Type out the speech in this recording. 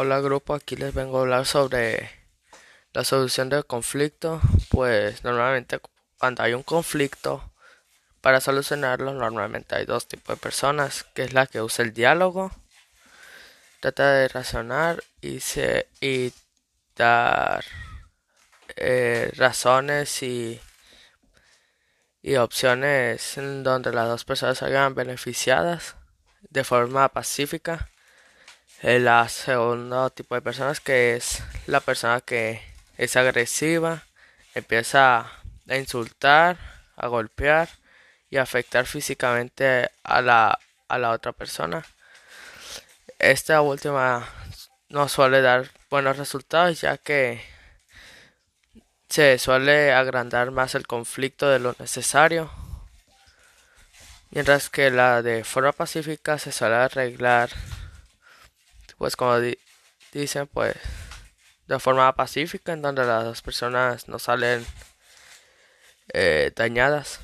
Hola grupo, aquí les vengo a hablar sobre la solución del conflicto. Pues normalmente cuando hay un conflicto, para solucionarlo normalmente hay dos tipos de personas, que es la que usa el diálogo, trata de razonar y, se, y dar eh, razones y, y opciones en donde las dos personas salgan beneficiadas de forma pacífica el segundo tipo de personas que es la persona que es agresiva, empieza a insultar, a golpear y a afectar físicamente a la, a la otra persona. Esta última no suele dar buenos resultados ya que se suele agrandar más el conflicto de lo necesario, mientras que la de forma pacífica se suele arreglar pues como dicen, pues de forma pacífica en donde las personas no salen eh, dañadas.